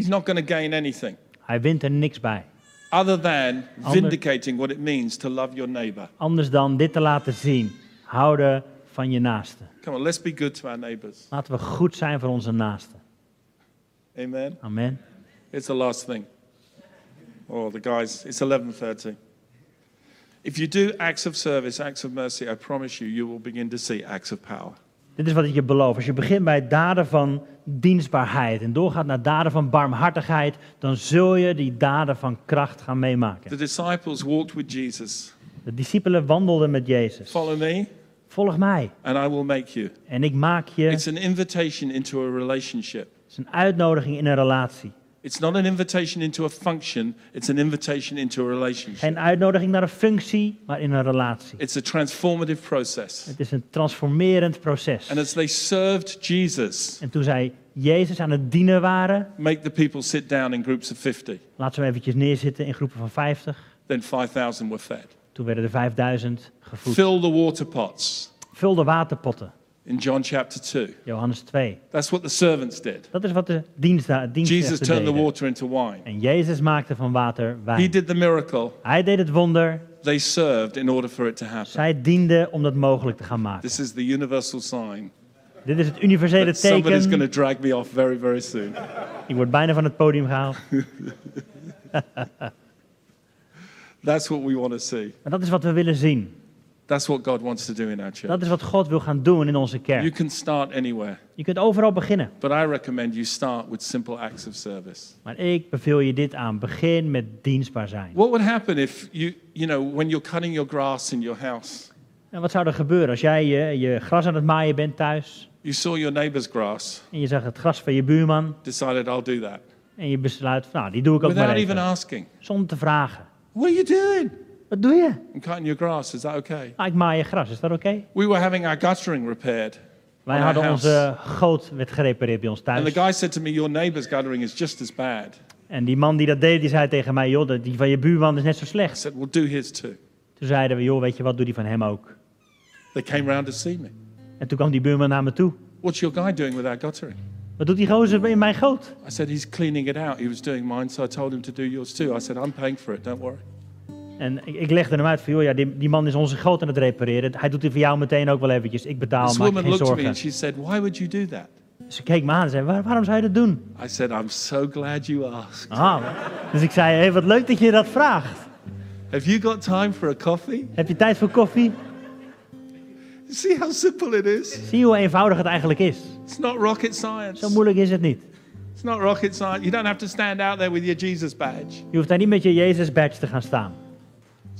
He's not going to gain anything Hij wint er niks bij. other than vindicating what it means to love your neighbor. Anders dan dit te laten zien. Houden van je naaste. Come on, let's be good to our neighbors. Laten we goed zijn voor onze naaste. Amen. Amen. It's the last thing. Oh, the guys, it's 11:30. If you do acts of service, acts of mercy, I promise you, you will begin to see acts of power. Dit is wat ik je beloof. Als je begint bij daden van dienstbaarheid en doorgaat naar daden van barmhartigheid, dan zul je die daden van kracht gaan meemaken. The disciples walked with Jesus. De discipelen wandelden met Jezus. Follow me, Volg mij and I will make you. en ik maak je. Het It's an invitation into a relationship. is een uitnodiging in een relatie. It's not an invitation into a function, it's an invitation into a relationship. Geen uitnodiging naar een functie, maar in een relatie. It's a transformative process. Het is een transformerend proces. And as they served Jesus, En toen zij Jezus aan het dienen waren, make the people sit down in groups of 50, laten we hem eventjes neerzitten in groepen van 50. then 5,000 were fed. Toen werden er 5000 gevoed. Fill the water pots Vul de waterpotten. In John chapter 2. Johannes 2. That's what the servants did. Dat is wat de dienstda- Jesus dienstknechten turned the deden. water into wine. En Jezus maakte van water He wijn. did the miracle. Hij deed het wonder. They served in order for it to happen. Zij dienden om dat mogelijk te gaan maken. This is the universal sign Dit is het universele that somebody's going to teken. drag me off very, very soon. Ik word bijna van het podium gehaald. That's what we want to see. Maar dat is wat we willen zien. That's what God wants to do in our church. Dat is wat God wil gaan doen in onze You kerk. can start anywhere, Je kunt overal beginnen. but I recommend you start with simple acts of service. Maar ik beveel je dit aan. Begin met dienstbaar zijn. What would happen if you, you know, when you're cutting your grass in your house, En wat zou er gebeuren als jij je, je gras aan het maaien bent thuis you saw your neighbor's grass, en je zag het gras van je buurman decided I'll do that, en je besluit, nou die doe ik ook maar without even even. asking, Zonder te vragen. what are you doing? Wat doe je? I'm cutting your grass. Is that okay? Nou, ik maai je gras, is dat oké? We were having our guttering repaired. Wij on hadden onze goot werd gerepareerd bij ons And the thuis. guy said to me, Your neighbor's guttering is just as bad. En die man die dat deed, die zei tegen mij, joh, die van je buurman is net zo I slecht. said, Well, do his too. Toen zeiden we, joh, weet je wat, doe die van hem ook. They came round to see me. En toen kwam die buurman naar me toe. What's your guy doing with our guttering? Wat doet die gozer in mijn goot? I said, He's cleaning it out. He was doing mine, so I told him to do yours too. I said, I'm paying for it, don't worry. En ik, ik legde hem uit van, joh, ja, die, die man is onze goot aan het repareren. Hij doet die voor jou meteen ook wel eventjes. Ik betaal, This maak geen at me and zorgen. she said, Why would you do that? Ze keek me aan en zei, "Waar- waarom zou je dat doen? I said, I'm so glad you asked. Ah, dus ik zei, hey, wat leuk dat je dat vraagt. Have you got time for a coffee? Heb je tijd voor koffie? See how simple it is? Zie hoe eenvoudig het eigenlijk is. It's not rocket science. Zo moeilijk is het niet. It's not rocket science. You don't have to stand out there with your Jesus badge. Je hoeft daar niet met je Jezus badge te gaan staan.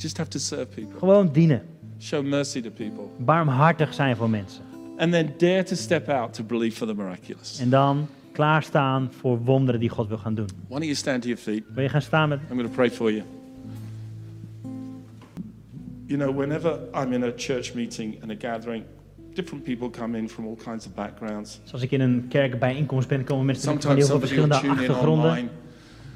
Just have to serve people, Gewoon dienen. show mercy to people, Barmhartig zijn voor mensen. and then dare to step out to believe for the miraculous. En dan klaarstaan voor wonderen die God wil gaan doen. Why don't you stand to your feet? Wil je gaan staan met... I'm going to pray for you. You know, whenever I'm in a church meeting and a gathering, different people come in from all kinds of backgrounds. Zoals ik in een kerkbijeenkomst ben, komen mensen van heel Sometimes veel verschillende tune in achtergronden. online.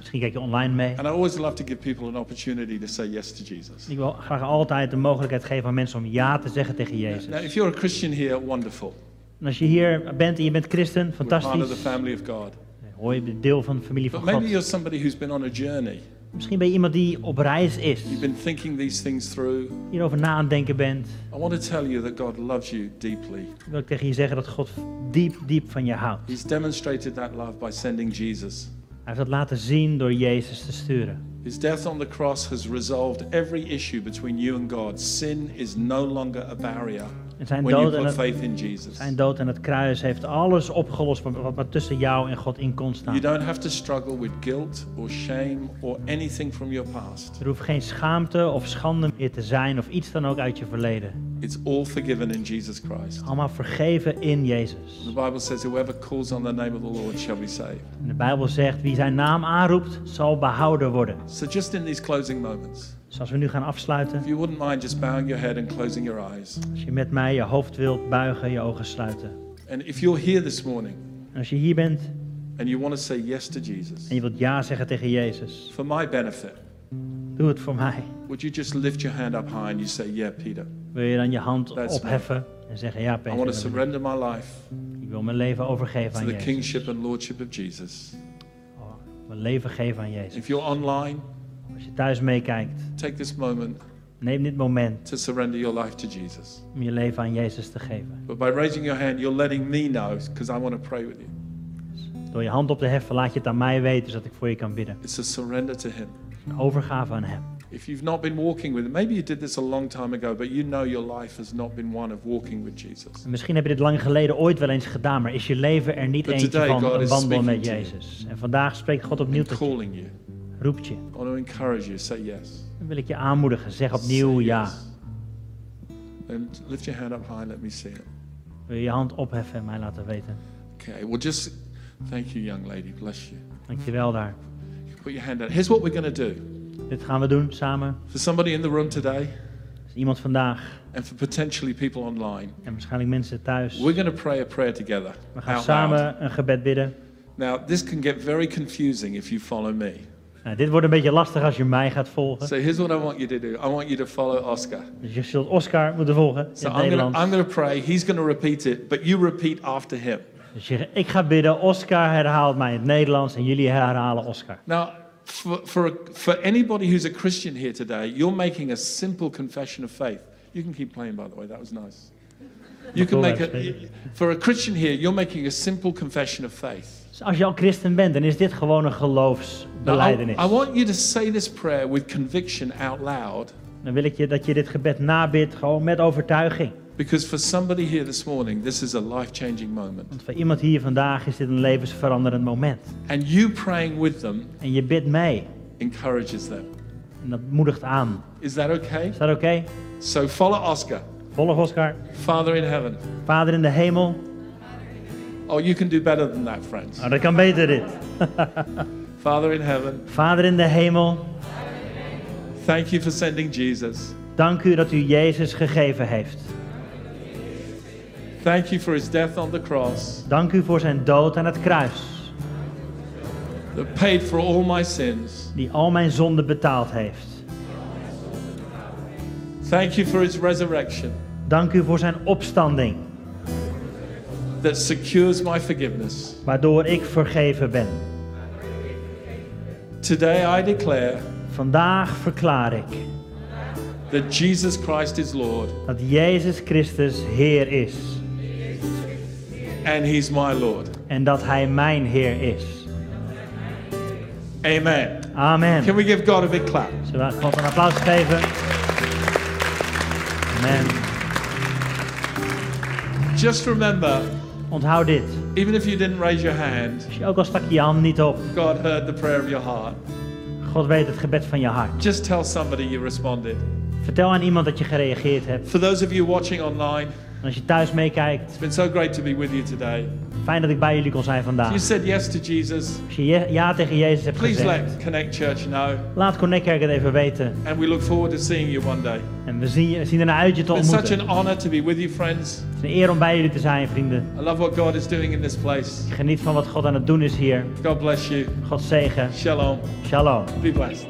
Misschien kijk je online mee. And I always love to give people an opportunity to say yes to Jesus. Ik wil graag altijd de mogelijkheid geven aan mensen om ja te zeggen tegen Jezus. Now, if you're a Christian here, wonderful. En als je hier bent en je bent christen, We're part of the fantastisch. family of God. Hoor je deel van de familie van But maybe God. you're somebody who's been on a journey. Misschien ben je iemand die op reis is. You've been thinking these things through. Hierover na aan denken bent. I want to tell you that God loves you deeply. Wil ik tegen je zeggen dat God diep, diep van je houdt. He's demonstrated that love by sending Jesus. Heeft dat laten zien door Jezus te sturen. His death on the cross has resolved every issue between you and God. Sin is no longer a barrier En zijn dood, en het, zijn dood en het kruis heeft alles opgelost wat, wat, wat tussen jou en God in kon staan. You don't have to struggle with guilt or shame or anything from your past. Er hoeft geen schaamte of schande meer te zijn of iets dan ook uit je verleden. It's all forgiven in Jesus Christ. Allemaal vergeven in Jezus. The Bible says, Whoever calls on the name of the Lord shall be saved. En de Bijbel zegt, wie zijn naam aanroept, zal behouden worden. So, just in these closing moments, Dus als we nu gaan afsluiten, if you wouldn't mind just bowing your head and closing your eyes. als je met mij je hoofd wilt buigen, je ogen sluiten. And if you're here this morning En als je hier bent and you want to say yes to Jesus en je wilt ja zeggen tegen Jezus, for my benefit, doe het voor mij. would you just lift your hand up high and you say, Yeah, Peter, Wil je dan je hand That's opheffen en zeggen, ja I want to Peter, surrender my life ik wil mijn leven overgeven to aan the Jezus. kingship and lordship of Jesus. Oh, Mijn leven geven aan Jezus. If you're online, Als je thuis meekijkt, take this moment neem dit moment to surrender your life to Jesus. om je leven aan Jezus te geven. But by raising your hand, you're letting me know because I want to pray with you. Door je hand op te heffen, laat je het aan mij weten, zodat ik voor je kan bidden. It's a surrender to Him. Een overgave aan Hem. If you've not been walking with him, maybe you did this a long time ago, but you know your life has not been one of walking with Jesus. En Misschien heb je dit lang geleden ooit wel eens gedaan, maar is je leven er niet But eentje today van God een is wandel speaking met. Jezus. En vandaag spreekt God opnieuw tot je. Roept je. I want to encourage you. Say yes. Dan wil ik je aanmoedigen, zeg opnieuw ja. And lift your hand up high. Let me see it. Wil je je hand opheffen en mij laten weten. Okay. Well, just thank you, young lady. Bless you. Dankjewel daar. Put your hand out. Here's what we're going to do. Dit gaan we doen samen. For somebody in the room today, iemand vandaag and for potentially people online, en waarschijnlijk mensen thuis. we're going to pray a prayer together. We gaan out loud. samen een gebed bidden. Now, this can get very confusing if you follow me. Nou, dit wordt een beetje lastig als je mij gaat volgen. So here's what I want you to do. I want you to follow Oscar. Dus je zult Oscar moeten volgen in So het I'm gonna, Nederlands. I'm gonna pray. He's gonna repeat it, but you repeat after him. Dus je, ik ga bidden, Oscar herhaalt mij in het Nederlands en jullie herhalen Oscar. Now, for, for, for anybody who's a Christian here today, you're making a simple confession of faith. You can keep playing, by the way. That was nice. You can make a, for a Christian here, you're making a simple confession of faith. Dus als je al christen bent, dan is dit gewoon een Now, I, geloofsbeleidenis. I want you to say this prayer with conviction out loud, Dan wil ik je dat je dit gebed nabidt, gewoon met overtuiging. because for somebody here this morning, this is a life-changing moment. Want voor iemand hier vandaag is dit een levensveranderend moment. And you praying with them En je bidt mee. encourages them. En dat moedigt aan. Is that okay? Is dat oké? So follow Oscar. Volg Oscar. Father in heaven. Vader in de hemel. Oh, you can do better than that, friends. Nou, dat kan beter dit. Father in heaven, Vader in de hemel. thank you for sending Jesus. Dank u dat u Jezus gegeven heeft. Thank you for his death on the cross Dank u voor zijn dood aan het kruis. that paid for all my sins. Die al mijn zonden betaald heeft. Thank you for his resurrection Dank u voor zijn opstanding. That secures my forgiveness. Waardoor ik vergeven ben. Today I declare Vandaag verklaar ik that Jesus Christ is Lord dat Jezus Christus Heer is. and he's my Lord. En dat Hij mijn Heer is. Amen. Amen. Can we give God a big clap? Zullen we God een applaus geven? Amen. Just remember, Onthoud dit. even if you didn't raise your hand, ook al stak je je hand niet op. God heard the prayer of your heart. God weet het gebed van je hart. Just tell somebody you responded. Vertel aan iemand dat je gereageerd hebt. For those of you watching online, En als je thuis meekijkt, it's been so great to be with you today. Fijn dat ik bij jullie kon zijn If you vandaag. said yes to Jesus, Als je ja tegen Jezus hebt please gezegd, let Connect Church know. laat Connect Kerk het even weten. And we look forward to seeing you one day. En we zien, je- zien er naar uit je te It's such ontmoeten. an honor to be with you, friends. Het is een eer om bij jullie te zijn, vrienden. I love what God is doing in this place. Geniet van wat God aan het doen is hier. God bless you. God zegen. Shalom. Shalom. Be blessed.